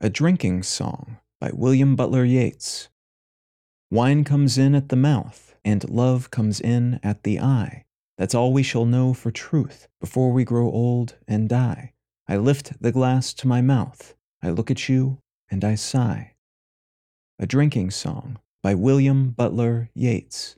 A Drinking Song by William Butler Yeats. Wine comes in at the mouth, and love comes in at the eye. That's all we shall know for truth before we grow old and die. I lift the glass to my mouth, I look at you, and I sigh. A Drinking Song by William Butler Yeats.